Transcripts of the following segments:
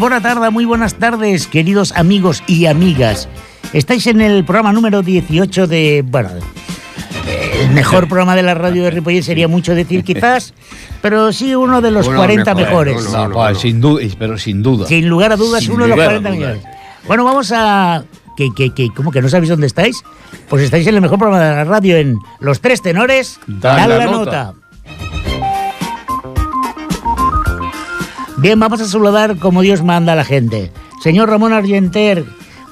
buena tarde, muy buenas tardes, queridos amigos y amigas. Estáis en el programa número 18 de. Bueno, el mejor programa de la radio de Ripollet sería mucho decir quizás, pero sí uno de los Uno 40 mejores, mejores. uno, No, pa, sin duda, pero sin duda. Sin lugar a dudas, Sin uno de los lugar a 40 dudas. millones. Bueno, vamos a. Que, que, que, ¿Cómo que no sabéis dónde estáis? Pues estáis en el mejor programa de la radio, en Los Tres Tenores. Dan Dan la nota. Bien, vamos a saludar como Dios manda a la gente. Señor Ramón Argenter,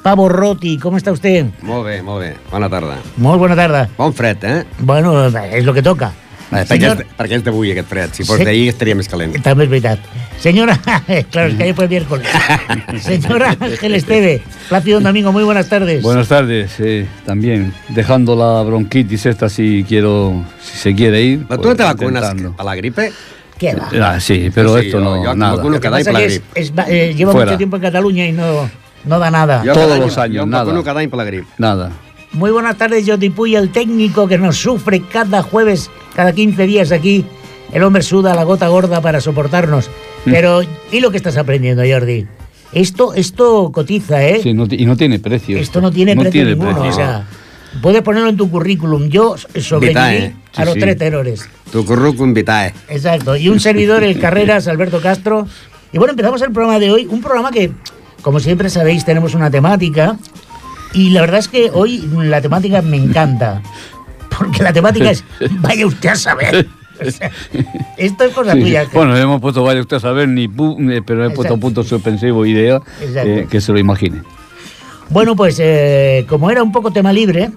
Pavo Roti, ¿cómo está usted? Molt bé, molt bé. Bona tarda. Muy buena tarde. Bon fred, eh? Bueno, es lo que toca. Señor- és, perquè és d'avui aquest fred. Si fos Sí. d'ahir estaria més calent. També és veritat. Señora, claro, es que ayer fue miércoles. Señora Ángel Esteve, Plácido Domingo, muy buenas tardes. Buenas tardes, eh, también. Dejando la bronquitis esta si quiero, si se quiere ir. Però tu pues, no te vacunes intentando. a la gripe? ¿Qué va? Ah, sí, pero Sí, esto yo- no, yo nada. Lo que pasa es- es- eh, lleva Fuera. mucho tiempo en Cataluña y no, no da nada. Jo Todos los años, nada. Nada. Muy buenas tardes, Jordi Puy, el técnico que nos sufre cada jueves, cada 15 días aquí. El hombre suda la gota gorda para soportarnos. Mm. Pero, ¿y lo que estás aprendiendo, Jordi? Esto, esto cotiza, ¿eh? Sí, no y no tiene precio. Esto no tiene precio tiene ninguno. precio. O sea, puedes ponerlo en tu currículum. Yo sobreviví Vitae. a los Sí, tres terrores. Tu currículum vitae. Exacto. Y un servidor, el Carreras, Alberto Castro. Y bueno, empezamos el programa de hoy. Un programa que, como siempre sabéis, tenemos una temática. Y la verdad es que hoy la temática me encanta. Porque la temática es, vaya usted a saber. O sea, esto es cosa Sí, tuya. sí. Bueno, hemos puesto, vaya usted a saber, ni pu- eh, pero he puesto punto suspensivo idea eh, que se lo imagine. Bueno, pues eh, como era un poco tema libre,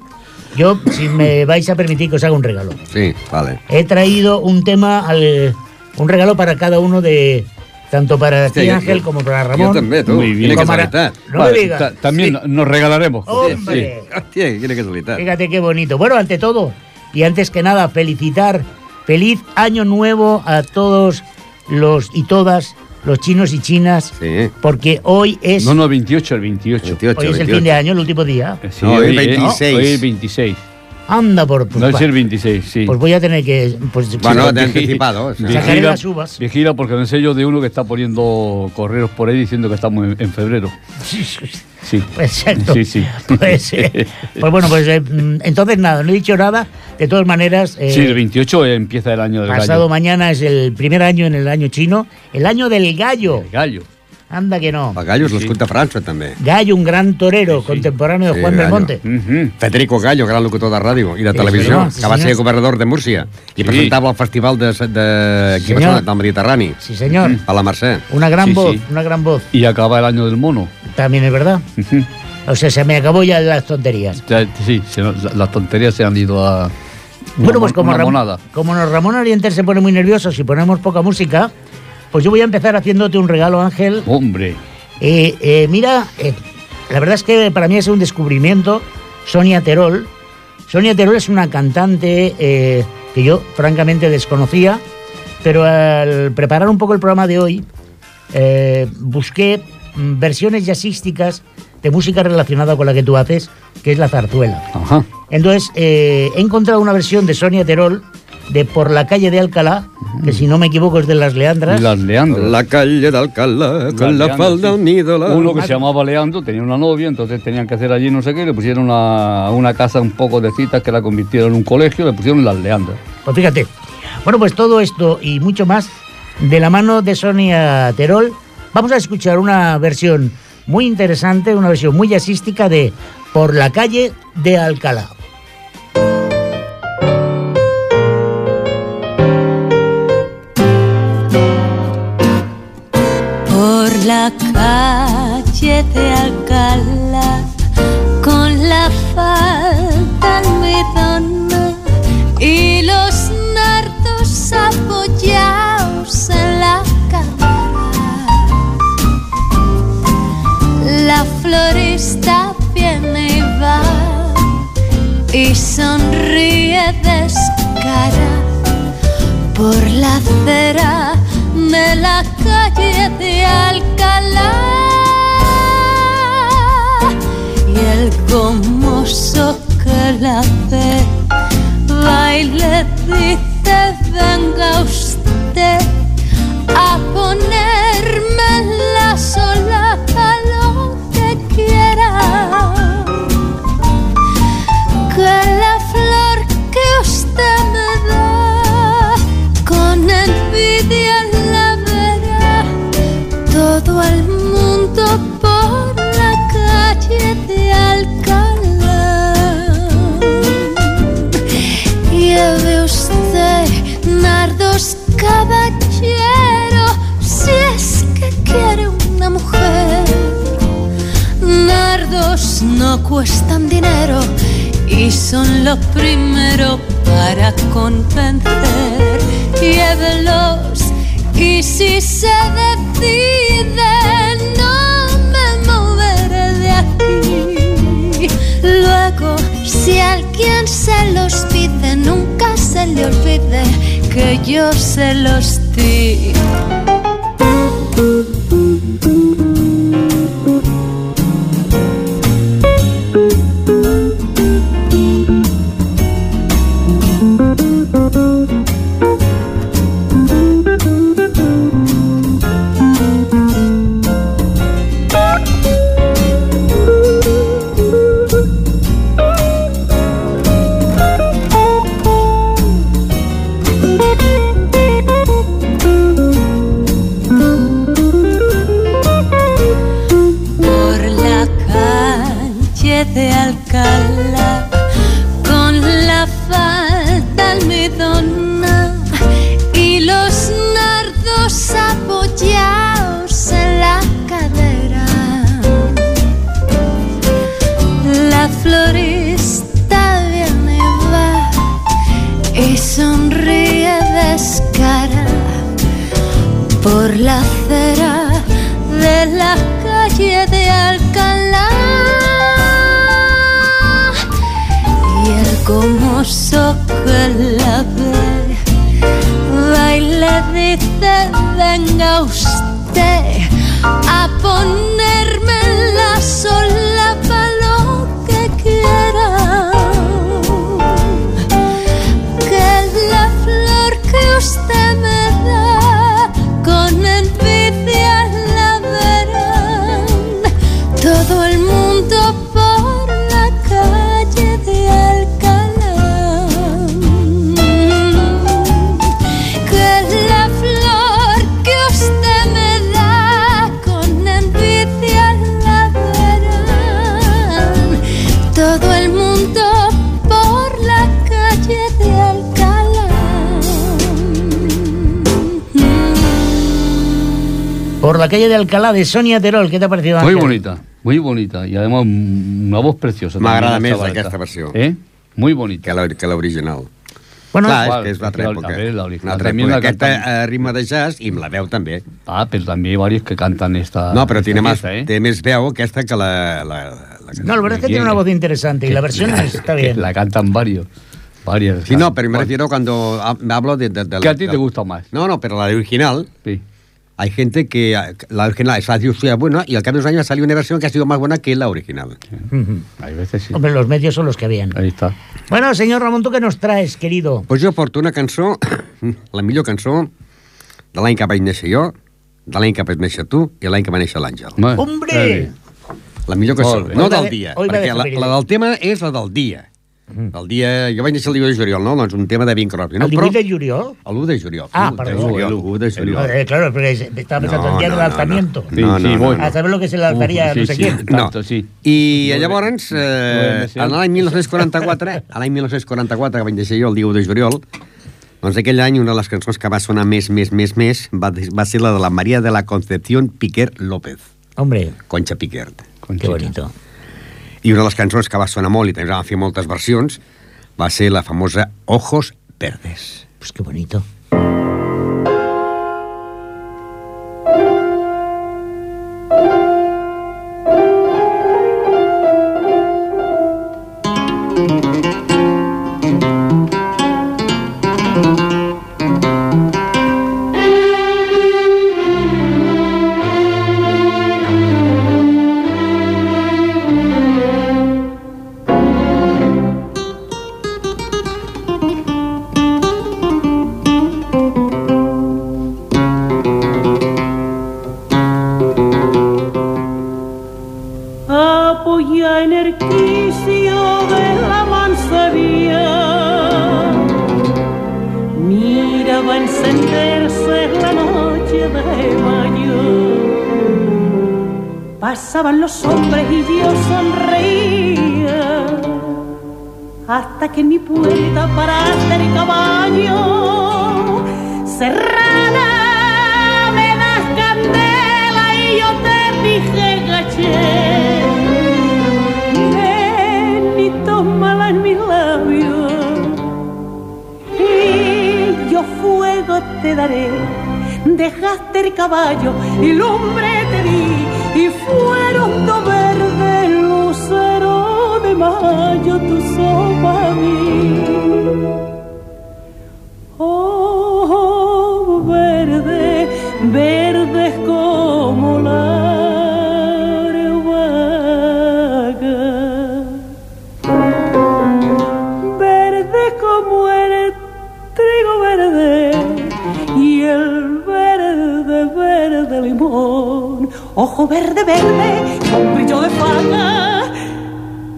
yo, si me vais a permitir que os haga un regalo. Sí, vale. He traído un tema, al, un regalo para cada uno de, tanto para ti, jo- Ángel, como para Ramón. Jo també, tu. Muy bien. Com ara- casualitat. No Vale, me digas. ta- también nos regalaremos. Hombre. Hòstia, quina casualitat. Fíjate qué bonito. Bueno, ante todo, y antes que nada, felicitar, feliz año nuevo a todos los y todas los chinos y chinas, Sí. porque hoy es, No, no, 28, el 28. 28, hoy es el 28. fin de año, el último día. Eh, sí, No, hoy es eh, 26. hoy es 26. Anda por... Pues, No es el 26, sí. pues voy a tener que... Pues, Bueno, sí, de anticipado. o sea. Sacaré Vigila- las uvas. Vigila porque me sé yo de uno que está poniendo correos por ahí diciendo que estamos en, en febrero. Sí. Exacto. Sí, sí. Pues, eh, pues bueno, pues eh, mm, entonces nada, no he dicho nada. De todas maneras, eh, Sí, el 28 empieza el año del pasado gallo. mañana es el primer año en el año chino, el año del gallo. El gallo. Anda que no. El Gallo Sí, l'escut de França, també. Gallo, un gran torero contemporáneo de Sí, Juan Gallo. Belmonte. Ujú. Federico Gallo, gran locutor de ràdio i de Sí, televisió, senyor, sí, que va senyor. ser governador de Múrcia i Sí. presentava el festival de, de, Sí, senyor. del Mediterrani, Sí, señor. a la Mercè. Una gran Sí, voz, sí. una gran voz. Y acaba el año del mono. También es verdad. Ujú. O sea, se me acabó ya las tonterías. Ya, Sí, se las tonterías se han ido a. Bueno, pues como, una Ram- monada. como nos Ramón Orienter se pone muy nervioso si ponemos poca música, pues yo voy a empezar haciéndote un regalo, Ángel. Hombre. Eh, eh, mira, eh, la verdad es que para mí es un descubrimiento. Sonia Terol. Sonia Terol es una cantante que yo francamente desconocía, pero al preparar un poco el programa de hoy, busqué mm, versiones jazzísticas de música relacionada con la que tú haces, que es la zarzuela. Ajá. Entonces, he encontrado una versión de Sonia Terol de Por la calle de Alcalá, que si no me equivoco es de las Leandras. Las Leandro. La calle d'Alcalá, con la falda sí. unida. La... Uno que se llamaba Leandro tenía una novia, entonces tenían que hacer allí no sé qué, le pusieron una, una casa un poco de citas que la convirtieron en un colegio, le pusieron las Leandras. Pues fíjate. Bueno, pues todo esto y mucho más de la mano de Sonia Terol. Vamos a escuchar una versión muy interesante, una versión muy jazzística de Por la calle de Alcalá. La calle de Alcalá, con la falda almidona y los nardos apoyados en la cara. La florista viene y va y sonríe descara por la acera de la calle de Alcalá. Y el gomoso que la ve va y le dice, venga usted cuestan dinero y son lo primero para convencer. Llévelos y si se decide no me moveré de aquí. Luego, si alguien se los pide, nunca se le olvide que yo se los di. Venga la calle de Alcalá de Sonia Terol, ¿qué te ha parecido? Muy Ángel? bonita, muy bonita. Y además mm, una voz preciosa. M'agrada més aquesta versió. ¿Eh? Muy bonita. que la- que l'original. Bueno, Clar, és que és l'altra que època. a L'altra també època. la Aquesta cantan- eh, ritme de jazz i amb la veu també. Ah, pero también hay varios que cantan esta. No, però esta tiene, más, ¿eh? té més veu aquesta que la... la, la no, la verdad es que tiene una voz interesante y la versión está que bien. La cantan varios. Varias. Sí, no, pero me refiero cuando ha- me hablo de... de, de Que a ti te gusta más. No, no, pero la original, Sí. Hay gente que la original ha sido buena y al cabo de unos años ha salido una versión que ha sido más buena que la original. Ujú. Hay veces sí. Hombre, los medios son los que habían. Ahí está. Bueno, señor Ramón, ¿tú qué nos traes, querido? Pues jo porto una cançó, la millor cançó de l'any que vaig néixer jo, de l'any que vaig néixer tu i l'any que va néixer l'Àngel. ¡Hombre! eh, La millor cançó, no del de- dia, perquè la, la del tema és la del dia. El dia... Jo vaig néixer el dia de juliol, no? Doncs un tema de Bing Crosby. No? ¿El 18 de Juliol? L'1 de juliol. Ah, L'1 de perdó. juliol, El l'1 de juliol. Eh, claro, porque estaba pensando No, el día no, del no, alzamiento. Sí, No, sí, no, bueno. no. A saber lo que se le alzaría Uf, sí, no sé sí. quién. No. Tanto, sí. I llavors, eh, en l'any 1944, a l'any 1944, que vaig néixer jo el dia 1 de juliol, doncs aquell any una de les cançons que va sonar més, més, més, més, va, va ser la de la Maria de la Concepción Piquer López, Hombre, Concha Piquer. qué Conchita. bonito. I una de les cançons que va sonar molt i també van fer moltes versions va ser la famosa Ojos Verdes. Pues qué bonito. Pasaban los hombres y yo sonreía hasta que mi puerta paraste el caballo. Serrana, me das candela y yo te dije gaché. Ven y tómala en mis labios y yo fuego te daré. Dejaste el caballo y lumbre te di y fueron dos verdes lucero de mayo tu sopa mí. Oh, verde, verdes ojo verde, verde, con brillo de faga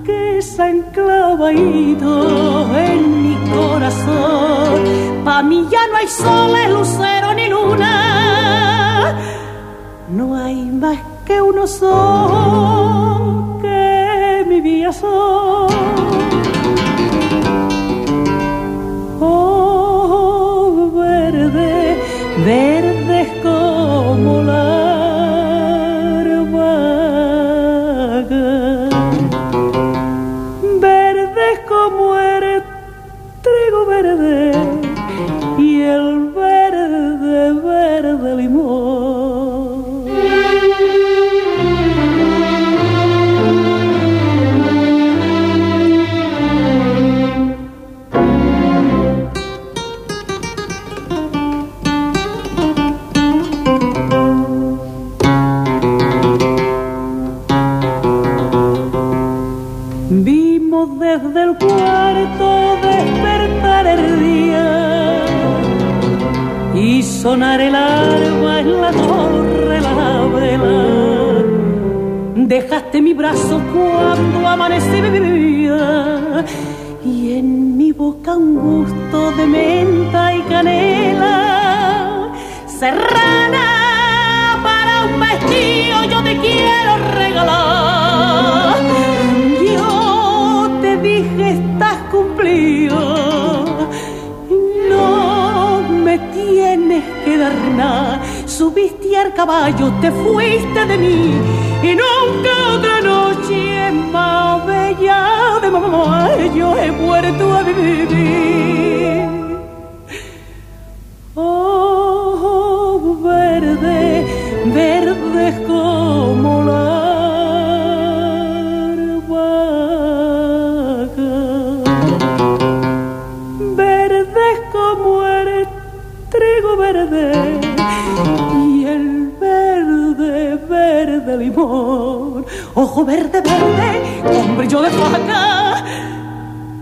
que se enclavadito en mi corazón. Pa' mí ya no hay soles, lucero ni luna. No hay más que uno solo que mi vida.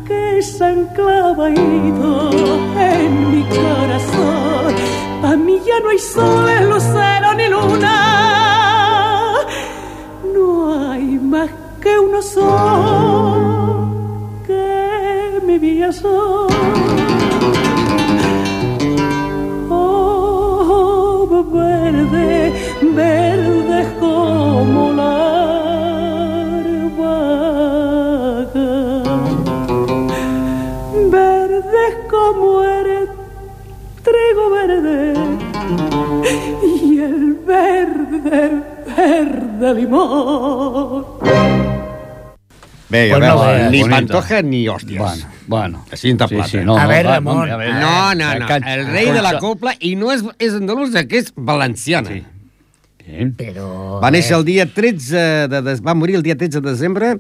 Que se han clavado en mi corazón. A mí ya no hay sol, lucero ni luna. No hay más que uno sol que mi vida son. Verde, verde limón. Bé, Pues a no veure, veas. ni Bonita. pantoja ni hòsties. Bueno, bueno. Així en. A ver, Ramon. a ver, No, no, no. Can- El rei de la copla, i no és, és andalusa, que és valenciana. Sí. Bien. Pero. Va néixer el dia 13 de... Des... Va morir el dia 13 de desembre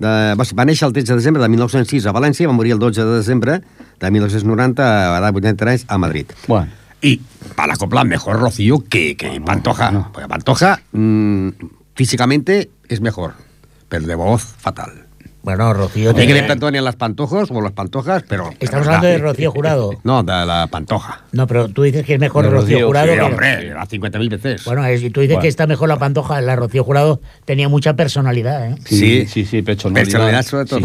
de... Va va néixer el 13 de desembre de 1906 a València i va morir el 12 de desembre de 1990 a edat 83 a Madrid. Bueno. Y para la copla mejor Rocío que, que Pantoja. no. Porque Pantoja mm, físicamente es mejor, pero de voz fatal. Bueno, Rocío. Hay que tiene- le perdonen las pantojos o las pantojas, pero... Estamos hablando de Rocío Jurado. No, de la pantoja. No, pero tú dices que es mejor Rocío, Rocío, Jurado. Sí, que- hombre, a 50.000 veces. Bueno, es- y tú dices Bueno. que está mejor la pantoja. La Rocío Jurado tenía mucha personalidad, ¿eh? Sí, sí, sí, personalidad. Personalidad sobre todo. Sí.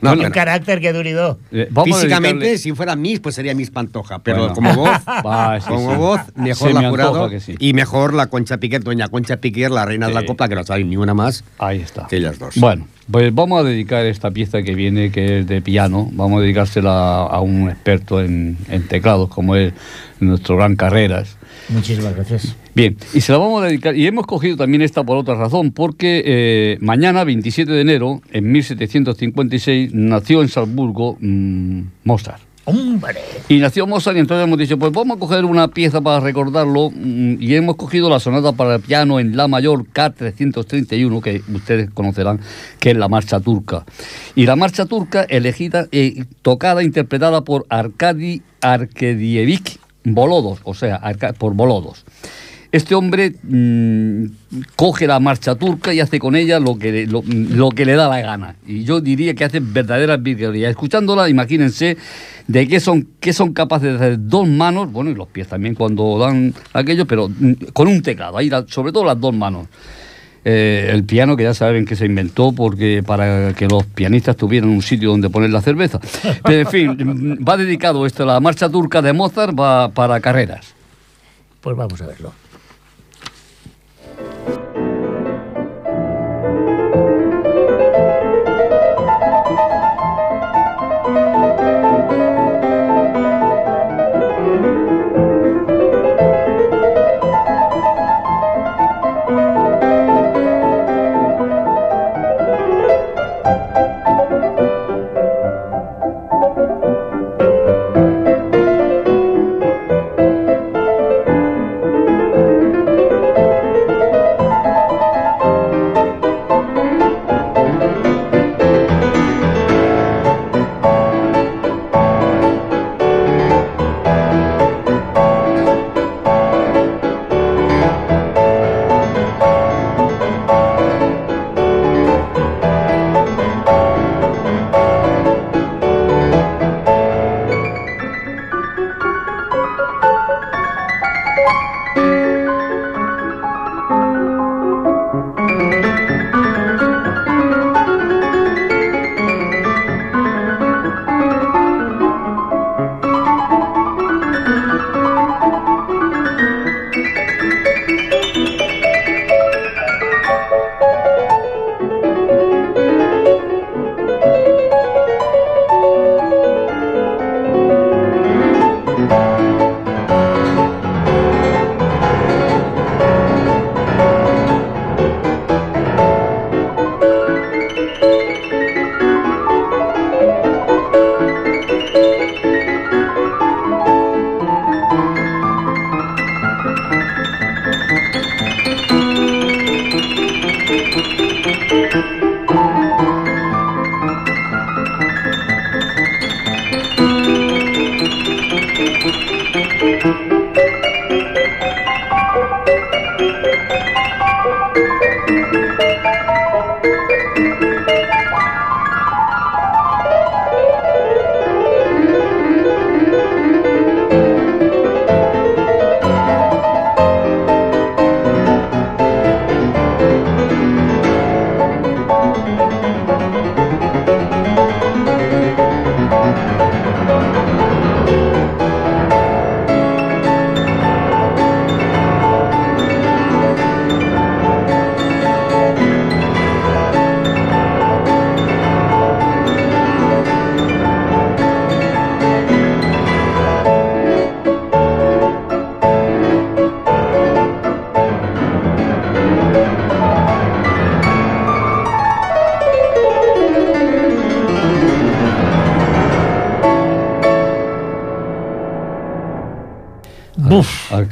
No, Tiene un pero carácter que duridó. Eh, a físicamente, dedicarle- si fuera Miss, pues sería Miss Pantoja. Pero Bueno. como voz, sí, como sí. voz, mejor Se la me jurado. Y mejor la Concha Piquer, doña Concha Piquer, la reina de la Sí. copla, que no sabe ni una más Ahí está. que ellas dos. Bueno, pues vamos a dedicar esta pieza que viene, que es de piano, vamos a dedicársela a un experto en, en teclados, como es nuestro gran Carreras. Muchísimas gracias. Bien, y se la vamos a dedicar, y hemos cogido también esta por otra razón, porque eh, mañana, 27 de enero, en 1756, nació en Salzburgo mm, Mozart. ¡Hombre! Y nació Mozart y entonces hemos dicho, pues vamos a coger una pieza para recordarlo mm, y hemos cogido la sonata para el piano en La mayor K331, que ustedes conocerán, que es la marcha turca. Y la marcha turca elegida, eh, tocada, interpretada por Arkady Arkadievich Bolodos, o sea, por Bolodos. Este hombre mm, coge la marcha turca y hace con ella lo que, le- lo, lo que le da la gana. Y yo diría que hace verdaderas virguerías. Escuchándola, imagínense de qué son, qué son capaces de hacer dos manos, bueno, y los pies también cuando dan aquello, pero mm, con un teclado, ahí la- sobre todo las dos manos. Eh, el piano, que ya saben que se inventó porque para que los pianistas tuvieran un sitio donde poner la cerveza. Pero, en fin, mm, va dedicado esto, la marcha turca de Mozart va para carreras. Pues vamos a verlo.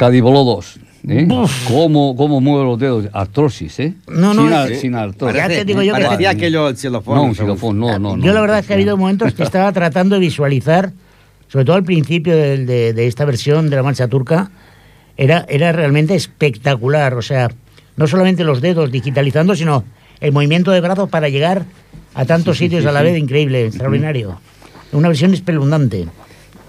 Buf. Arcadi Bolodos. ¿eh? ¿Cómo, ¿Cómo mueve los dedos? Artrosis, ¿eh? No, no, Sin, ar- sí. sin artrosis. Ya te digo yo que- parecía aquello el xilofón. No, un xilofón, no, no, no. Yo la verdad es que ha habido momentos que estaba tratando de visualizar, sobre todo al principio del- de, de esta versión de la marcha turca, era, era realmente espectacular. O sea, no solamente los dedos digitalizando, sino el movimiento de brazos para llegar a tantos Sí, sitios sí, a la sí. vez, increíble, extraordinario. Una versión espeluznante.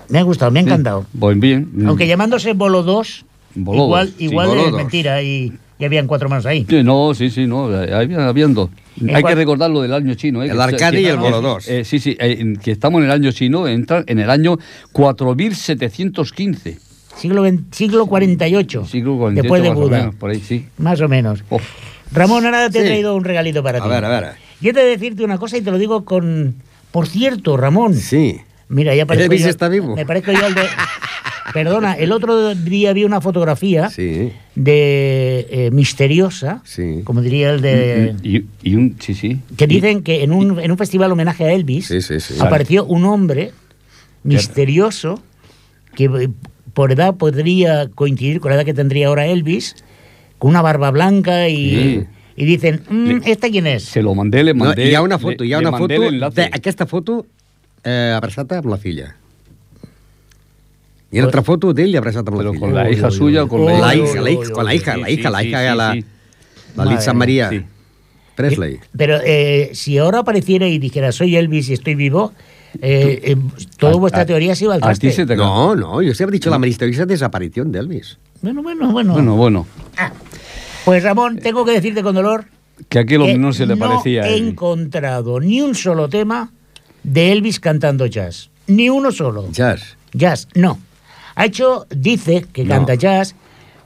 Me ha gustado, me ha encantado. Pues bien. Aunque llamándose Bolo 2, Bolo igual, dos, sí, igual Bolo es dos. mentira y, y habían cuatro manos ahí. Sí, no, sí, sí, no, había, habían dos. ¿En Hay que recordar lo del año chino. ¿eh? El Arcadi y el Bolo dos. eh, sí, sí, eh, que estamos en el año chino, entra en el año 4715. Siglo, XX siglo 48. Siglo 48, después de más o Buda. menos, por ahí sí. Más o menos. Oh, Ramón, ahora te he traído un regalito para A ti. ver, a ver. Yo he de decirte una cosa y te lo digo con... Por cierto, Ramón. Sí. Mira, ya parezco Elvis yo- está vivo. Me parezco yo al de... Perdona, el otro día vi una fotografía Sí. de eh, Misteriosa, Sí. como diría el de... y, y un, sí, sí. Que dicen que en un, en un festival homenaje a Elvis Sí, sí, sí. apareció un hombre misterioso que eh, por edad podría coincidir con la edad que tendría ahora Elvis, con una barba blanca y, Sí. y dicen, "Mm, Le- ¿esta quién es? Se lo mandé, le No, mandé... hi ha una foto, le una foto, de, aquesta foto eh, abraçada amb la filla. Hi ha una altra foto d'ell abraçat amb la Pero filla. con la hija uy, suya o con La la hija, la hija, con la hija, la hija, la hija la, sí. la Lisa María Sí. Presley. Pero eh, si ahora apareciera y dijera, soy Elvis y estoy vivo, eh, eh, toda A- vuestra a- teoría se iba al traste. No, no, yo siempre he dicho la misteriosa desaparición de Elvis. Bueno, bueno, bueno. Bueno, bueno. Pues Ramón, tengo que decirte con dolor Que aquí lo que no se le no parecía a he encontrado ni un solo tema de Elvis cantando jazz. Ni uno solo. Jazz. Jazz, no. Ha hecho, dice que No. canta jazz,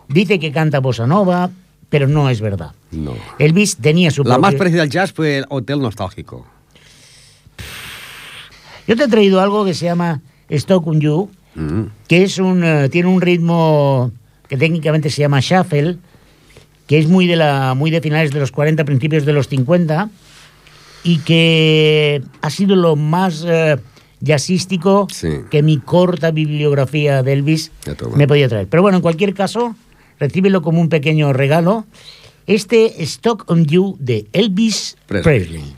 dice que canta bossa nova, pero no es verdad. No. Elvis tenía su La más parecida al jazz fue el Hotel Nostálgico. Yo te he traído algo que se llama Stock on You, Mm. que es un eh, tiene un ritmo que técnicamente se llama shuffle, que es muy de la muy de finales de los 40, principios de los 50 y que ha sido lo más eh, jazzístico Sí. que mi corta bibliografía de Elvis me podía traer. Pero bueno, en cualquier caso, recíbelo como un pequeño regalo. Este Stock on You de Elvis Presley. Presley.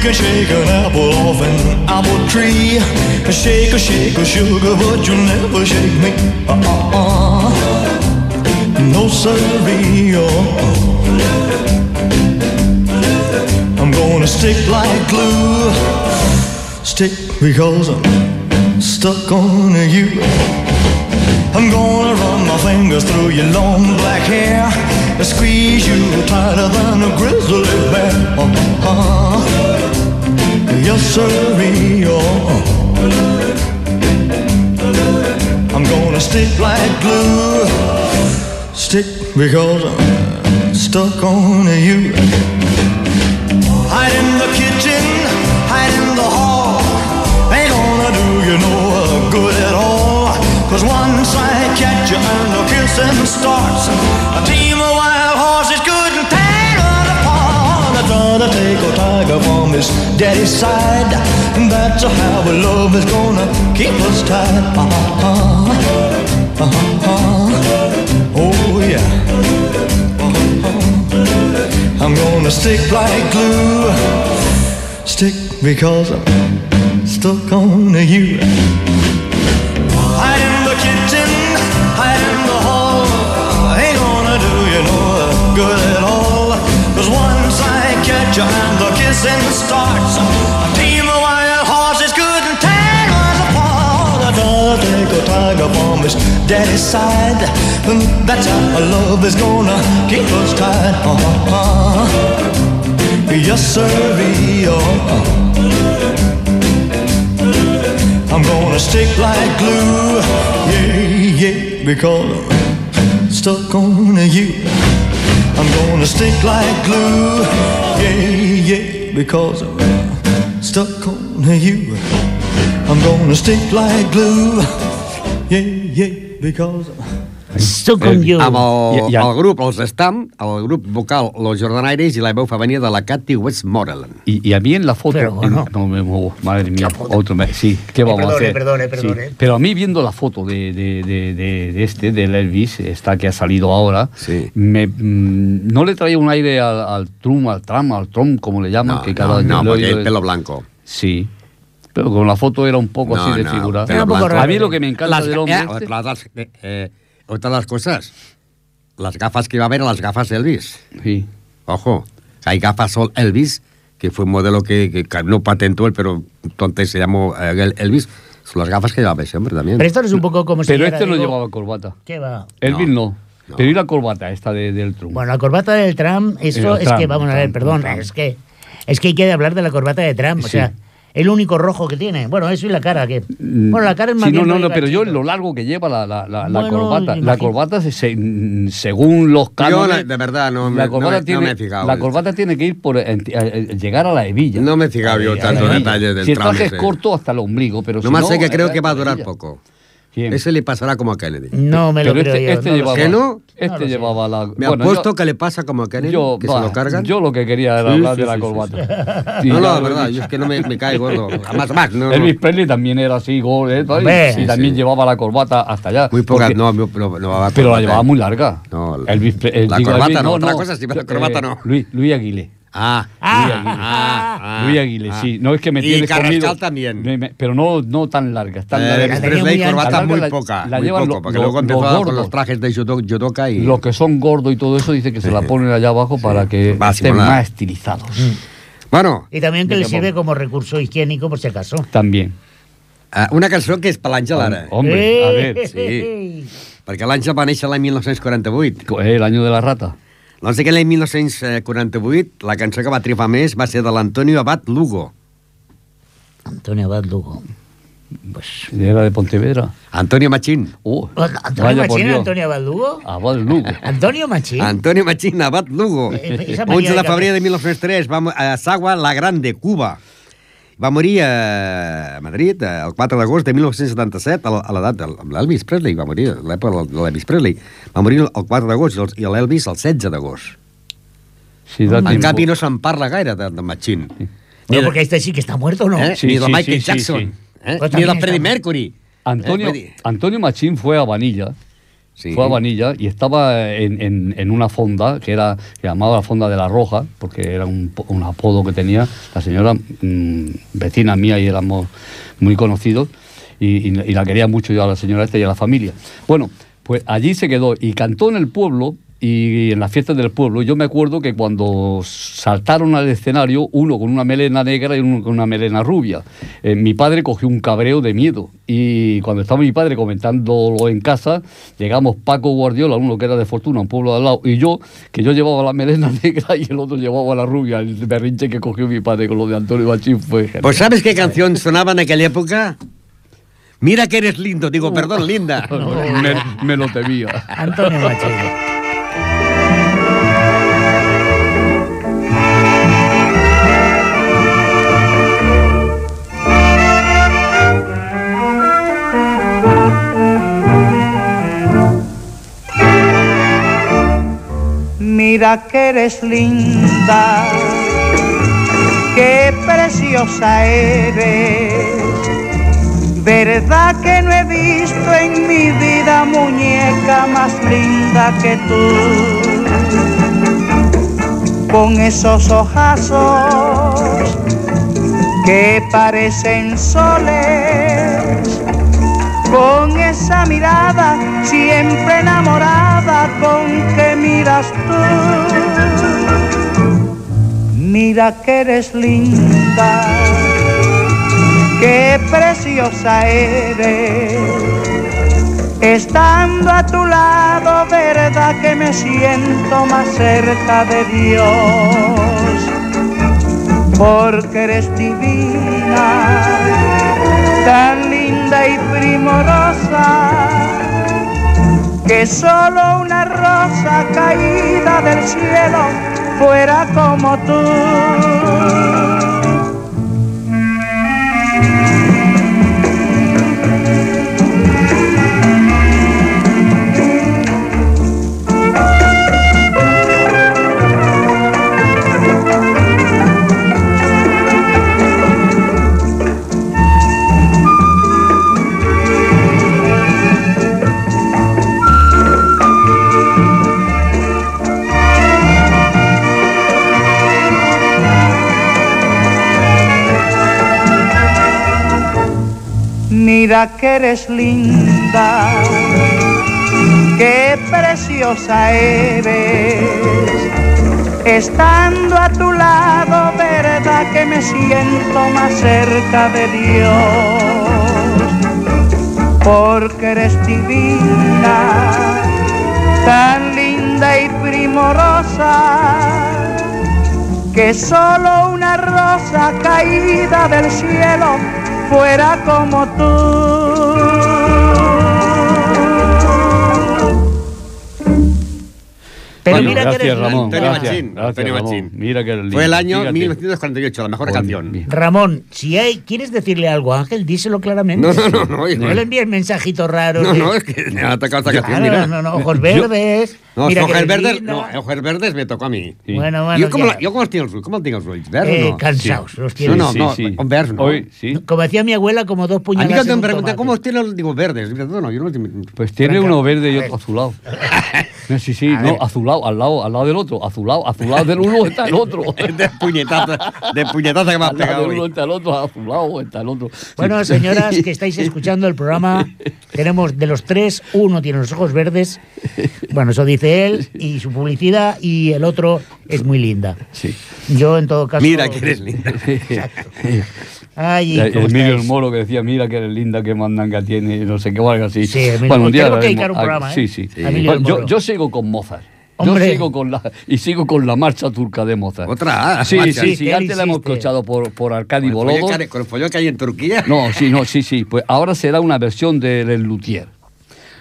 Can shake an apple off an apple tree. Shake a shake a sugar, but you'll never shake me. Uh-uh. No siree. I'm gonna stick like glue. Stick because I'm stuck on you. I'm gonna run my fingers through your long black hair and squeeze you tighter than a grizzly bear. Uh-huh. Sirree. Oh. I'm gonna stick like glue. Stick because I'm stuck on you. Hide in the kitchen, hide in the hall. Ain't gonna do you no good at all. Cause once I catch you and the kissing starts, a tiger from his daddy's side. And that's how our love is gonna keep us tied. Uh-huh. Uh-huh. Oh yeah. Uh-huh. I'm gonna stick like glue. Stick because I'm stuck on you. And the kissing starts, a team of wild horses couldn't tear us apart. Take a tiger from his daddy's side. That's how love is gonna keep us tied. Uh-huh. Yes, sir. I'm gonna stick like glue, yeah, yeah, because stuck on you. I'm gonna stick like glue, yeah, yeah, because I'm stuck on you. I'm gonna stick like glue, yeah, yeah, because I'm Stuck on Eh, You. Amb el, I- i- el grup, els Stam, el grup vocal Los Jordanaires i la veu femenina de la Cathy Westmoreland. Y, y a mí en la foto. Pero bueno. en- no me muevo, madre mía. Otro me- sí, ¿qué vamos perdone, a hacer? perdone, Sí, perdone. pero a mí viendo la foto de, de, de, de- de este, del Elvis, esta que ha salido ahora, Sí. me, mm, no le traía un aire al, al Trump, al Trump, al Trump, como le llaman. No, que no, cada no, lo he porque el pelo blanco. Sí. Pero con la foto era un poco No, así de no, figura. pelo Era un poco blanco. raro. A mí lo que me encanta Las del hombre. eh, este- las- eh, eh, otra de las cosas, las gafas que iba a haber, las gafas de Elvis. sí. Ojo, hay gafas Sol Elvis, que fue un modelo que, que- que no patentó él, pero entonces se llamó eh, el- Elvis. Son las gafas que llevaba ese hombre también. Pero esto no es un poco como si Pero este no digo, llevaba corbata. ¿Qué va? Elvis no. no. Pero y la corbata esta de, del Trump. Bueno, la corbata del Trump, eso El es Trump, que, vamos a ver, Trump, perdón, Trump. es que es que hay que hablar de la corbata de Trump, o Sí. sea, el único rojo que tiene. Bueno, eso y la cara, que... Mm, Bueno, la cara es más Sí, no, bien no, no, pero yo lo largo que lleva la, la, la, corbata. La corbata, se- se- según los cánones... la- de verdad, no me- la no corbata no tiene, me he fijado La corbata tiene que ir por en- eh, llegar a la hebilla. No me he fijado yo tanto detalles del Si el traje es corto hasta el ombligo, pero si no, sé que eh, creo eh, que va a durar poco. ¿Quién? Ese le pasará como a Kennedy. No me lo Pero creo este, yo. este no lo llevaba, sé. ¿Que no? Este No llevaba la. Me bueno, apuesto yo- que le pasa como a Kennedy, yo, que se lo cargan. Yo lo que quería era Sí, hablar sí, de la sí, corbata. Sí, no, no, la verdad, yo es que no me, me cae gordo. Jamás más. No, no. Elvis Presley también era así, gol, ¿eh? Y también Sí. llevaba la corbata hasta allá. Muy poca, porque- no, no, Pero la llevaba muy larga. No, la- Elvis eh, la corbata Elvis- no, otra cosa sí, pero la corbata no. Luis, Luis Aguilé. Ah, Ah, Luis Aguilé. ah, ah, Luis Aguilé, ah. sí. No es que me Y tienes Carrascal comido. también. Me- me- pero no, no tan largas, tan Eh, largas. La muy ancha. corbata La muy larga la- poca, la muy llevan poco, lo- porque lo- luego los empezó con gordos. los trajes de judoka y... Los que son gordos y todo eso dice que se la ponen allá abajo para que estén simular. más estilizados. Bueno, Y también que le sirve como recurso higiénico por si acaso. También. eh, una cançó que és per l'Àngel ara, Hombre, a ver, sí. perquè l'Àngel va néixer l'any 1948. el año de la rata. Doncs que l'any 1948 la cançó que va triomfar més va ser de l'Antonio Abad Lugo. Antonio Abad Lugo. Pues, Era de Pontevedra. Antonio Machín. Uh, ¿Antonio vaya por Machín, Dios. Antonio Abad Lugo? Abad Lugo. Antonio Machín. Antonio Machín Abad Lugo. Eh, esa 11 manera de febrer de 1903 va a Sagua la Grande, Cuba. Va morir a Madrid eh, el 4 d'agost de 1977 a l'edat de l'Elvis Presley. Va morir a l'època de l'Elvis Presley. Va morir el 4 d'agost i el- i l'Elvis el 16 d'agost. Da En tiempo. canvi no se'n parla gaire de, de Machín. Bueno, porque este sí que está muerto, ¿no? Eh? Sí, ni de sí, Michael sí, sí, Jackson. sí. Eh? Pues Ni de Freddie Mercury. Antonio, Eh, Antonio Machín fue a Vanilla. Fue a Vanilla y estaba en, en- una fonda que era que llamaba la fonda de la Roja, porque era un, un apodo que tenía la señora mm, vecina mía y éramos muy conocidos y- y la quería mucho yo a la señora esta y a la familia. Bueno, pues allí se quedó y cantó en el pueblo y en las fiestas del pueblo. Yo me acuerdo que cuando saltaron al escenario, uno con una melena negra y uno con una melena rubia, eh, mi padre cogió un cabreo de miedo. Y cuando estaba mi padre comentándolo en casa, llegamos Paco Guardiola, uno que era de Fortuna, un pueblo de al lado, y yo, que yo llevaba la melena negra y el otro llevaba la rubia. El berrinche que cogió mi padre con lo de Antonio Machín fue genial. Pues ¿sabes qué canción sonaba en aquella época? Mira que eres lindo. Digo, perdón, linda. me, me lo temía. Antonio Machín. Mira que eres linda, qué preciosa eres. Verdad que no he visto en mi vida muñeca más linda que tú. Con esos ojazos que parecen soles con esa mirada siempre enamorada con que miras tú. Mira que eres linda, qué preciosa eres. Estando a tu lado, verdad que me siento más cerca de Dios, porque eres divina tan linda primorosa que solo una rosa caída del cielo fuera como tú. Que eres linda, qué preciosa eres. Estando a tu lado, verdad que me siento más cerca de Dios, porque eres divina, tan linda y primorosa que solo una rosa caída del cielo fuera como mira que eres Ramón. Antonio Gracias, Machín, gracias, Antonio Ramón. Machín. Mira que eres lindo. Fue el año fíjate. 1948, la mejor canción. Ramón, si hay, ¿quieres decirle algo a Ángel? Díselo claramente. No, no, no, no. No le envíes mensajitos raros. No, no, es que me ha tocado esta canción, Claro, mira. no, no, ojos verdes. No, mira que ojos verdes, no, ojos verdes me tocó a mí. Sí. Bueno, bueno. Yo, ¿cómo, la- yo cómo los tengo los ¿Cómo los tengo los? ¿Verdes Eh, no? cansados, los No, tienes. no, no, con verso, no. Hoy, sí. Como decía mi abuela, como dos A mí puñaladas. cuando me preguntan tomate. cómo los tiene, digo verdes. No, no, yo no Pues tiene Franca, uno verde y a otro azulado. No, sí, sí, A no, ver. azulado, al lado, al lado del otro, azulado, azulado del uno está el otro. de puñetaza, de puñetaza que me has Al pegado del uno está el otro, azulado está el otro. Bueno, señoras que estáis escuchando el programa, tenemos de los tres, uno tiene los ojos verdes, bueno, eso dice él, y su publicidad, y el otro es muy linda. Sí. Yo, en todo caso. Mira que eres linda. Ay, El- ¿cómo Emilio? Moro que decía, mira que eres linda, qué mandanga tiene, no sé qué, o algo así. Sí, Emilio, tenemos que hablaremos. dedicar un Ah, programa, ¿eh? Sí, sí. Sí. Bueno, yo, sigo con Mozart. Hombre. Yo sigo con la, y sigo con la marcha turca de Mozart. Otra, Sí, marcha. sí, sí, Él antes la hemos escuchado por, por Arcadi Bolodo. que Con el follón que hay en Turquía. No, sí, no, sí, sí. Pues ahora será una versión del El Luthier.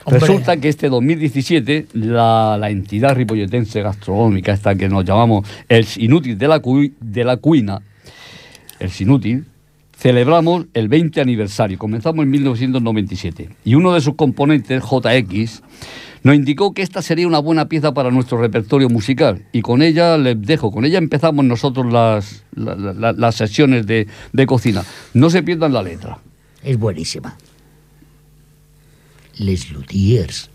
Hombre. Resulta que este 2017 la, la entidad ripolletense gastronómica, esta que nos llamamos el Inútil de la, Cui- de la Cuina, el Sinútil, celebramos el 20 aniversario. Comenzamos en 1997. Y uno de sus componentes, JX, nos indicó que esta sería una buena pieza para nuestro repertorio musical. Y con ella les dejo, con ella empezamos nosotros las, la- la- la- las sesiones de, de cocina. No se pierdan la letra. Es buenísima. Les Luthiers.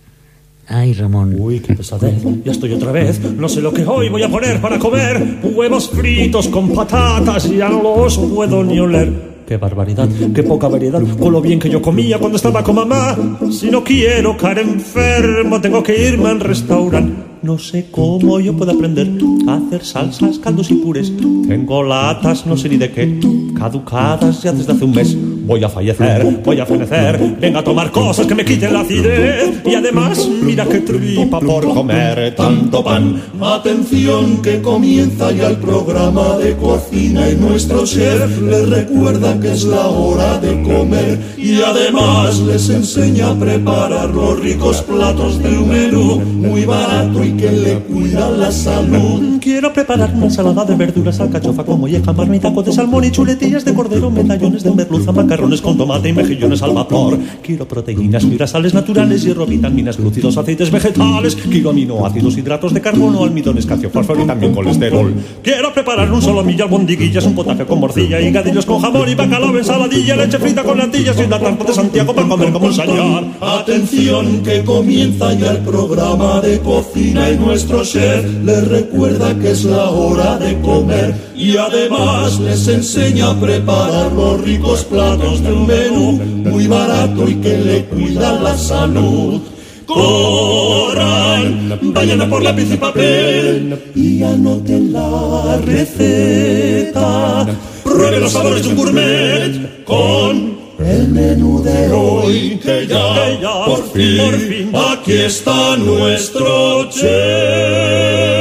Ay, Ramón. Uy, qué pesadez, ya estoy otra vez. No sé lo que hoy voy a poner para comer. Huevos fritos con patatas, ya no los puedo ni oler. Qué barbaridad, qué poca variedad. Con lo bien que yo comía cuando estaba con mamá. Si no quiero caer enfermo, tengo que irme al restaurante. No sé cómo yo puedo aprender a hacer salsas, caldos y purés. Tengo latas, no sé ni de qué, caducadas ya desde hace un mes. Voy a fallecer, voy a fenecer. Venga a tomar cosas que me quiten la acidez. Y además, mira qué tripa por comer tanto pan. Atención que comienza ya el programa de cocina y nuestro chef les recuerda que es la hora de comer y además les enseña a preparar los ricos platos de un menú muy barato y que le cuida la salud. Quiero preparar una ensalada de verduras, alcachofa con molleja, marmitaco de salmón y chuletillas de cordero, medallones de merluza, macarrones con tomate y mejillones al vapor. Quiero proteínas, fibras, naturales, hierro, vitaminas, glúcidos, aceites vegetales. Quiero aminoácidos, hidratos de carbono, almidones, calcio, fósforo y también colesterol. Quiero preparar un solomillo, albondiguillas, un potaje con morcilla, higadillos con jamón y bacalao, ensaladilla, leche frita con natillas y una tarta de Santiago para comer como un señor. Atención que comienza ya el programa de cocina y nuestro chef les recuerda que es la hora de comer y además les enseña a preparar los ricos platos de un menú muy barato y que le cuida la salud. Corran, vayan a por lápiz y papel y anoten la receta. Prueben los sabores de un gourmet con el menú de hoy que ya, ya, por, fin, por fin. aquí está nuestro chef.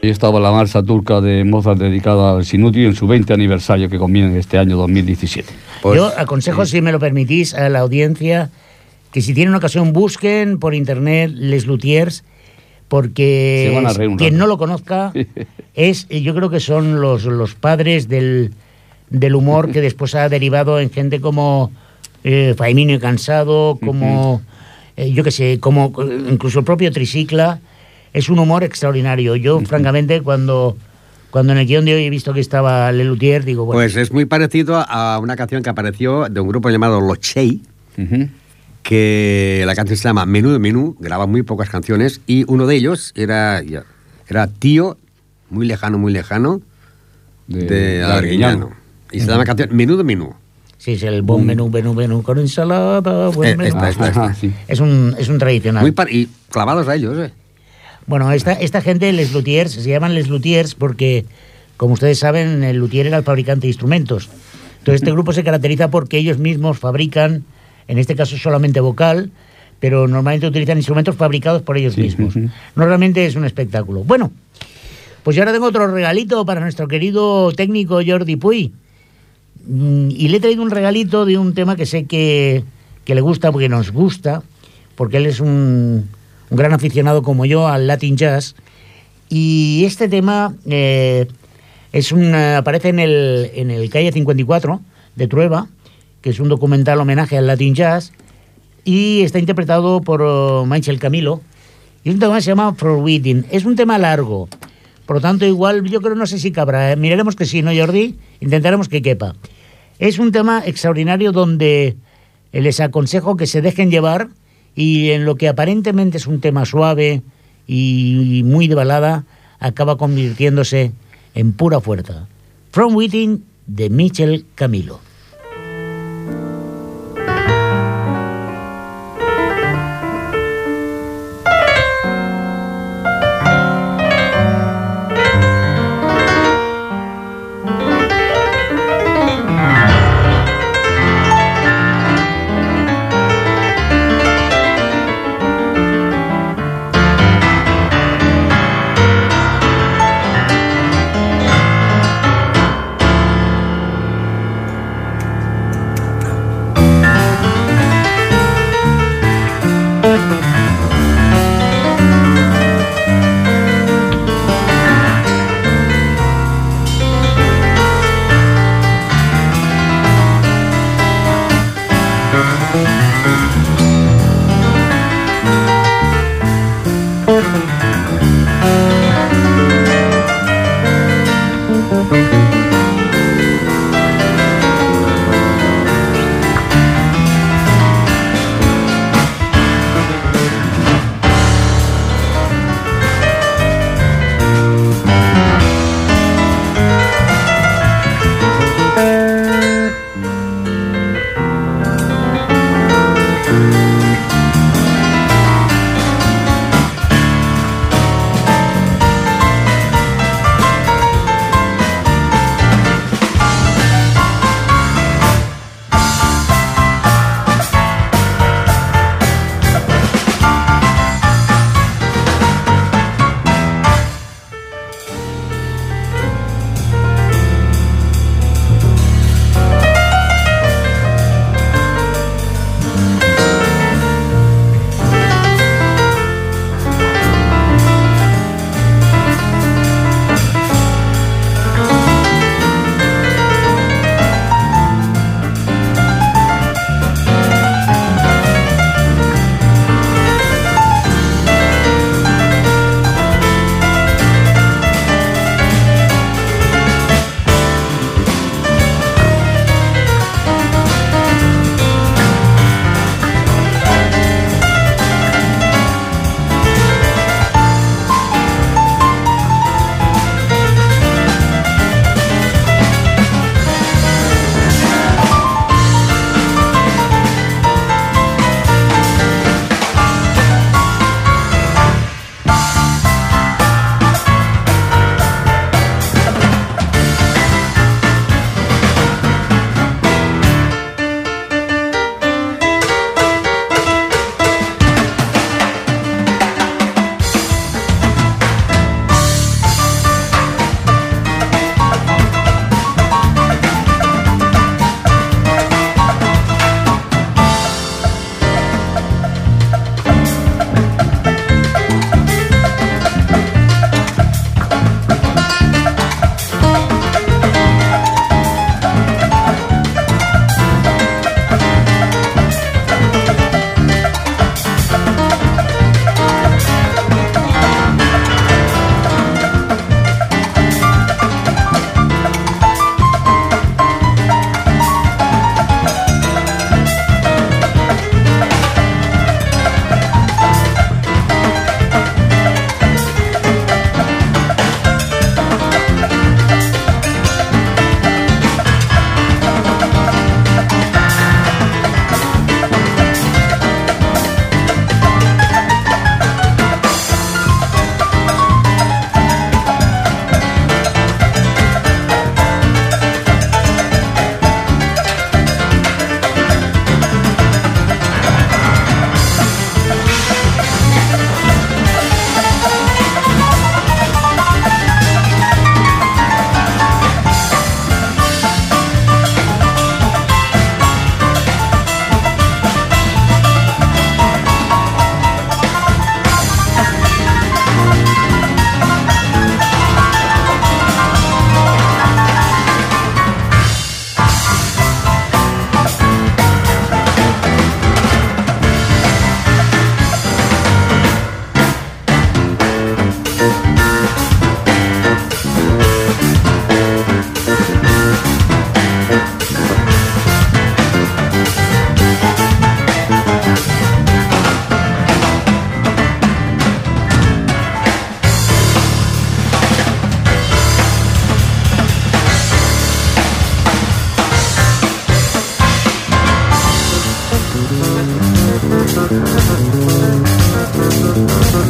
Y estaba la marcha turca de Mozart dedicada al Sinútil en su 20 aniversario que comienza este año 2017. Pues, Yo aconsejo, si me lo permitís, a la audiencia que si tienen ocasión busquen por internet Les Luthiers, porque quien rato. no lo conozca es, eh, yo creo que son los, los padres del, del humor que después ha derivado en gente como eh, Faimino y Cansado, como, eh, yo qué sé, como eh, incluso el propio Tricicla. Es un humor extraordinario. Yo, francamente, cuando, cuando en el guion de hoy he visto que estaba Les Luthiers, digo, bueno, Pues es muy parecido a una canción que apareció de un grupo llamado Los Chey, que la canción se llama Menú de Menú, graba muy pocas canciones, y uno de ellos era, era tío, muy lejano, muy lejano, De- de, Arguiñano. Y se llama canción Menú de Menú. Sí, es el buen menú, menú, menú con ensalada. buen Eh, menú. esta, esta, esta. Ajá, sí. Es un, es un tradicional. Muy par- y clavados a ellos, ¿eh? Bueno, esta, esta gente, Les Luthiers, se llaman Les Luthiers porque, como ustedes saben, el luthier era el fabricante de instrumentos. Entonces, este grupo se caracteriza porque ellos mismos fabrican, en este caso solamente vocal, pero normalmente utilizan instrumentos fabricados por ellos Sí, mismos. Normalmente es un espectáculo. Bueno, pues yo ahora tengo otro regalito para nuestro querido técnico Jordi Puy. Mm, Y le he traído un regalito de un tema que sé que, que le gusta porque nos gusta, porque él es un, un gran aficionado como yo al Latin Jazz. Y este tema eh, es eh, aparece en el, en el Calle 54 de Trueba, que es un documental homenaje al Latin Jazz, y está interpretado por oh, Michael Camilo. Y es un tema se llama For. Es un tema largo, por lo tanto, igual yo creo, no sé si cabrá. ¿eh? Miraremos que sí, ¿no, Jordi? Intentaremos que quepa. Es un tema extraordinario donde les aconsejo que se dejen llevar y en lo que aparentemente es un tema suave y muy de balada, acaba convirtiéndose en pura fuerza. From Within de Michel Camilo.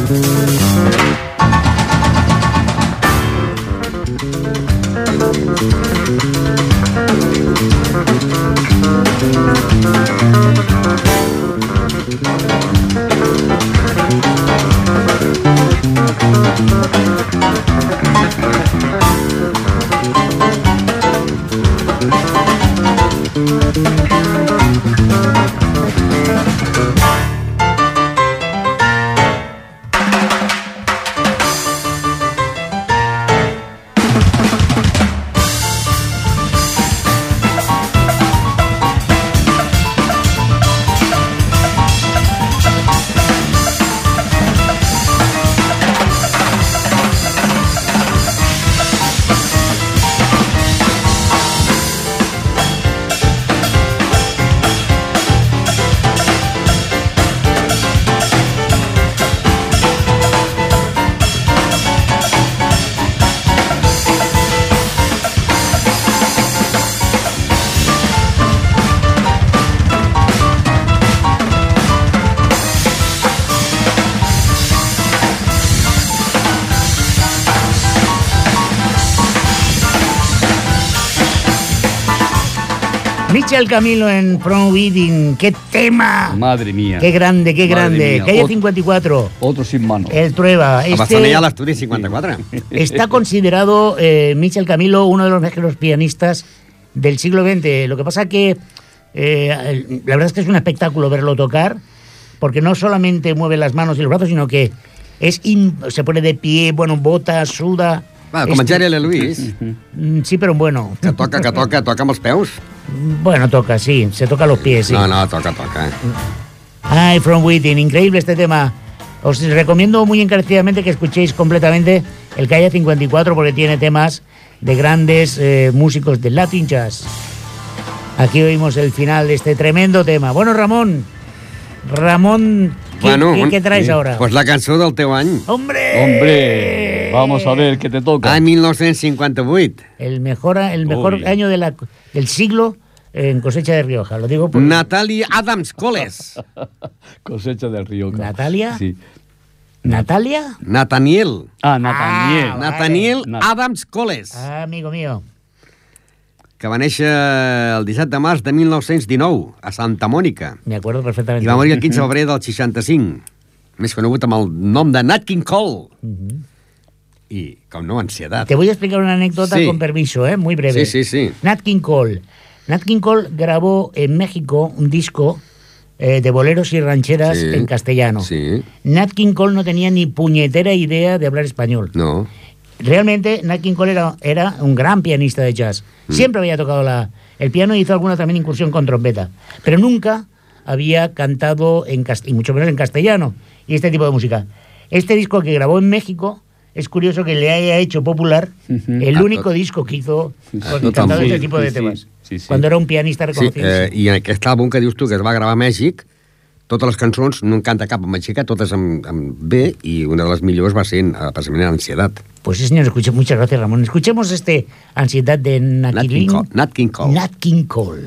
Música Michel Camilo en From Within. ¡Qué tema! Madre mía. ¡Qué grande, qué Madre grande! mía. Calle Ot- 54. Otro sin mano. El Trueba. A Este a l'estudi 54. está considerado eh, Michel Camilo uno de los mejores pianistas del siglo XX. Lo que pasa que eh, el- la verdad es que es un espectáculo verlo tocar, porque no solamente mueve las manos y los brazos, sino que es in- se pone de pie, bueno, bota, suda. Va, Este- com en Jerry Lewis, Mm, Sí, pero bueno. que toca, que toca, toca amb els peus. Bueno, toca, sí, se toca los pies, sí. No, no, toca, toca. Ay, From Within, increíble este tema. Os recomiendo muy encarecidamente que escuchéis completamente el Calle 54 porque tiene temas de grandes eh, músicos del Latin Jazz. Aquí oímos el final de este tremendo tema. Bueno, Ramón, Ramón, ¿qué, qué- qué traes ahora? Pues la cançó del teu any. ¡Hombre! Hombre, vamos a ver qué te toca. Any 1958. El mejor, el mejor Uy. año de la- del siglo en cosecha de Rioja. Lo digo por... Natalie Adams Coles. Cosecha del río. ¿Natalia? Sí. ¿Natalia? Nathaniel. Ah, Nathaniel. Ah, Nathaniel Na- Adams Coles, Ah, amigo mío. que va néixer el 17 de març de 1919 a Santa Mònica Me acuerdo perfectamente. i va morir el 15 de febrer del 65, més conegut amb el nom de Nat King Cole. I, com no, ansietat. Te voy a explicar una anécdota Sí. con permiso, ¿eh? muy breve. Sí, sí, sí. Nat King Cole. Nat King Cole grabó en México un disco eh, de boleros y rancheras Sí. en castellano. Sí, Nat King Cole no tenía ni puñetera idea de hablar español. no. Realmente, Nat King Cole era, era un gran pianista de jazz. Mm. Siempre había tocado la, el piano y hizo alguna también incursión con trompeta. Pero nunca había cantado, en y mucho menos en castellano, y este tipo de música. Este disco que grabó en México, es curioso que le haya hecho popular Ujú. el Ah, único tot- disco que hizo Ah, con cantando este Sí, tipo de sí, temas. sí, sí. Cuando era un pianista Sí, reconocido. eh, i en aquest àlbum que dius tu que es va gravar a Mèxic, totes les cançons no en canta cap en mexicà, totes en, en B, i una de les millors va ser eh, precisament en Ansietat. Pues sí, señor, escuche, muchas gracias, Ramón. Escuchemos este Ansiedad de Nat King Naquilín. Cole. Nat King Cole. Nat King Cole.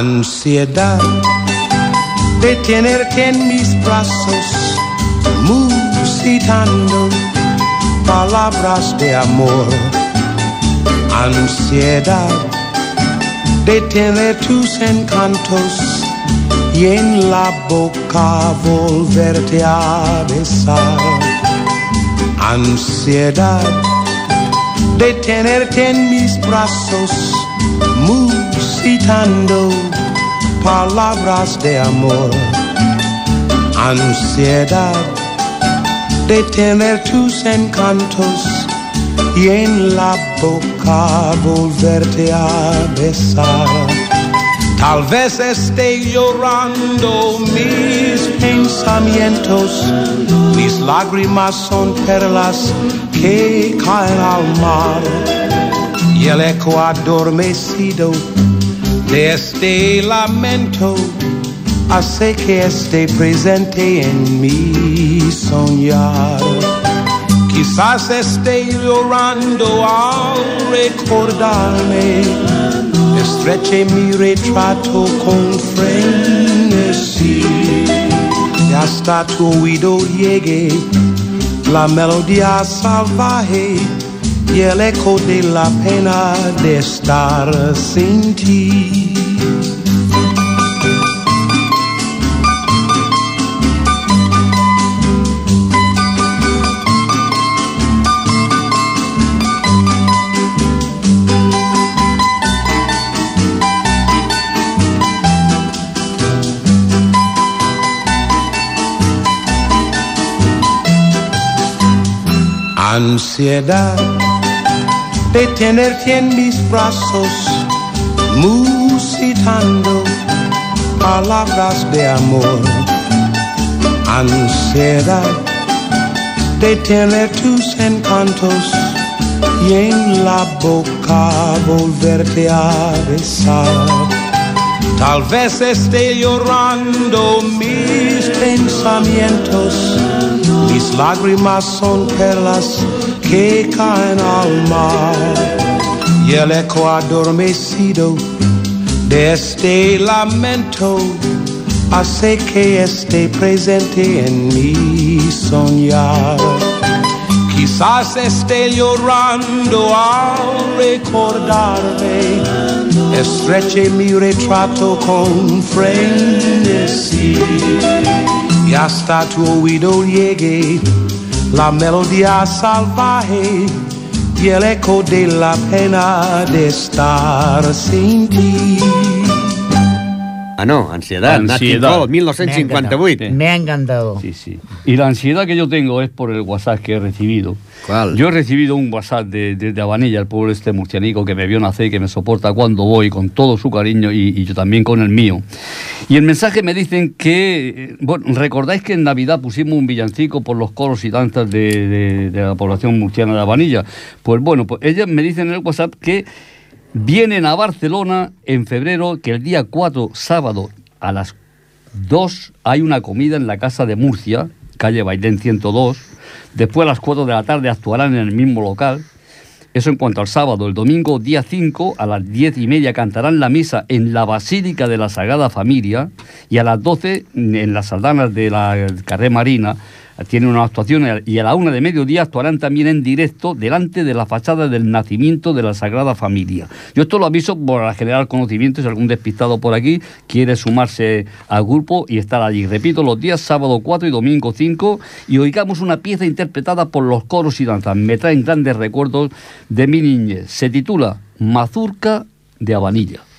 Ansiedad de tenerte en mis brazos, musitando palabras de amor. Ansiedad de tener tus encantos y en la boca volverte a besar. Ansiedad de tenerte en mis brazos, musitando palabras de amor. Ansiedad de tener tus encantos y en la boca volverte a besar. Tal vez esté llorando mis pensamientos, mis lágrimas son perlas que caen al mar y el eco adormecido de este lamento hace que esté presente en mi soñar. Quizás esté llorando al recordarme, estreche mi retrato con frenesí y hasta tu oído llegue la melodía salvaje y el eco de la pena de estar sin ti. Ansiedad de tenerte en mis brazos, musitando palabras de amor. Ansiedad de tener tus encantos y en la boca volverte a besar. Tal vez esté llorando mis pensamientos, mis lágrimas son perlas que caen al mar y el eco adormecido de este lamento hace que esté presente en mi soñar. Quizás esté llorando al recordarme, estreche mi retrato con frenesí y hasta tu oído llegue la melodía salvaje y el eco de la pena de estar sin ti. Ah, no, Ansiedad. Cole, 1958. Me ha encantado. Sí, sí. Y la ansiedad que yo tengo es por el WhatsApp que he recibido. ¿Cuál? Yo he recibido un WhatsApp de, de, de Habanilla, el pueblo este murcianico que me vio nacer y que me soporta cuando voy con todo su cariño y, y yo también con el mío. Y el mensaje me dicen que, eh, bueno, recordáis que en Navidad pusimos un villancico por los coros y danzas de, de- de la población murciana de Habanilla. Pues bueno, pues ellas me dicen en el WhatsApp que vienen a Barcelona en febrero, que el día 4, sábado, a las 2 hay una comida en la Casa de Murcia, calle Bailén 102. Después a las 4 de la tarde actuarán en el mismo local. Eso en cuanto al sábado. El domingo, día 5, a las 10 y media cantarán la misa en la Basílica de la Sagrada Familia y a las 12 en las saldanas de la Carré Marina tienen una actuación y a la una de mediodía actuarán también en directo delante de la fachada del nacimiento de la Sagrada Familia. Yo esto lo aviso por generar conocimiento si algún despistado por aquí quiere sumarse al grupo y estar allí. Repito, los días sábado 4 y domingo 5 y oigamos una pieza interpretada por los coros y danzas. Me traen grandes recuerdos de mi niñez. Se titula Mazurca de Habanilla.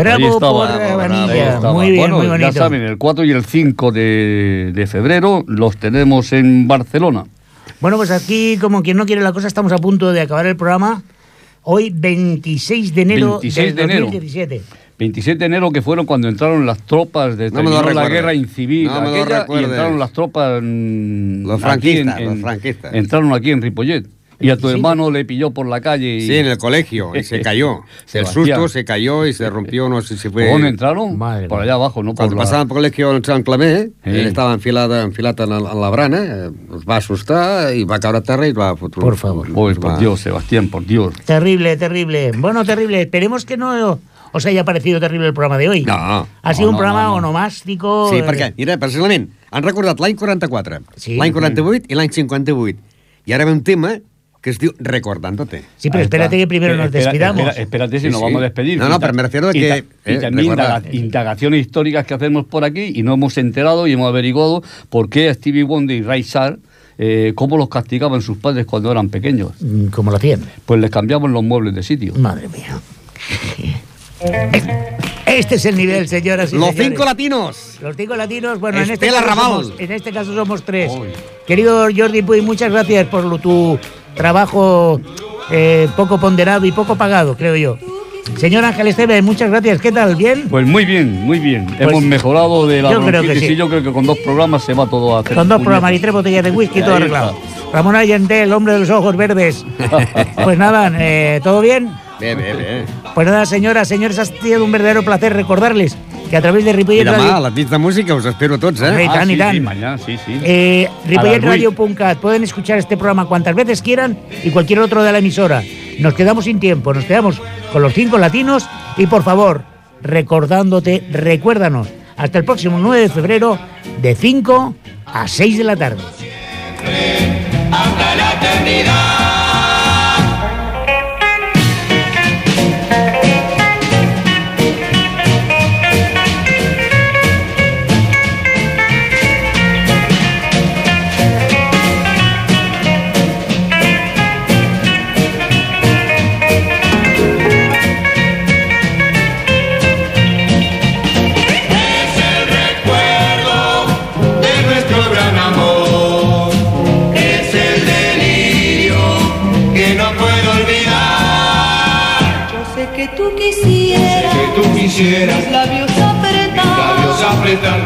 Bravo Ahí estaba, por Vanilla. Muy bien, Bueno, muy bonito. Ya saben, el 4 y el 5 de, de febrero los tenemos en Barcelona. Bueno, pues aquí, como quien no quiere la cosa, estamos a punto de acabar el programa. Hoy, 26 de enero 26 del de enero. 2017. 27 de enero que fueron cuando entraron las tropas de No la recuerde. guerra incivil No me lo aquella, y entraron las tropas Los franquistas, en- los franquistas. entraron aquí en Ripollet y a tu 25. hermano le pilló por la calle y Sí, en el colegio, y se cayó. El susto se cayó y se rompió, no sé si fue... ¿Por dónde entraron? Madre por allá abajo, no por Cuando la... passaven pel colegio en Sant Clemé, Sí. ell estava enfilat, enfilat en, en la brana, eh, es va assustar i va caure a terra es va fotre... Por favor. Pues, es por va- Dios, Sebastián, por Dios. Terrible, terrible. Bueno, terrible. Esperemos que no os haya parecido terrible el programa de hoy. No. Ha sido No, un programa no, no. onomástico. Sí, perquè, mira, precisament, han recordat l'any 44, Sí. l'any 48 i l'any 58. I ara ve un tema que es diu Recordándote. Sí, pero espérate que primero nos espera- despidamos. espera- espérate si Sí, nos sí. vamos a despedir. No, no, Y pero me refiero a y que, ta- eh, Y también indaga- indagaciones históricas que hacemos por aquí y no hemos enterado y hemos averiguado por qué Stevie Wonder y Ray Charles, eh, cómo los castigaban sus padres cuando eran pequeños. Mm, Como lo hacían. Pues les cambiaban los muebles de sitio. Madre mía. Este es el nivel, señoras y Los señores. cinco latinos. Los cinco latinos, bueno, en este, caso somos, en este caso somos tres. Uy. Querido Jordi Puy, muchas gracias por tu trabajo eh, poco ponderado y poco pagado, creo yo. Señor Ángel Esteve, muchas gracias. ¿Qué tal? ¿Bien? Pues muy bien, muy bien. Pues Hemos mejorado de la yo creo que sí. y yo creo que con dos programas se va todo a hacer. Con dos puñetas. programas y tres botellas de whisky, todo está. arreglado. Ramón Allende, el hombre de los ojos verdes. Pues nada, eh, ¿todo bien? Bé, bé, bé. Pues nada, señoras, señores, ha sido un verdadero placer recordarles que a través de I Ripollet demà, Radio... a les nits de música, us espero tots, Hombre, eh? y Ah, tan, sí, y tan. sí, mañana, sí, sí. Eh, RipolletRadio.cat. Pueden escuchar este programa cuantas veces quieran y cualquier otro de la emisora. Nos quedamos sin tiempo, nos quedamos con los cinco latinos y por favor, recordándote, recuérdanos. Hasta el próximo 9 de febrero de 5 a 6 de la tarde. hasta la eternidad. Quisieras labios apretar, labios apretar.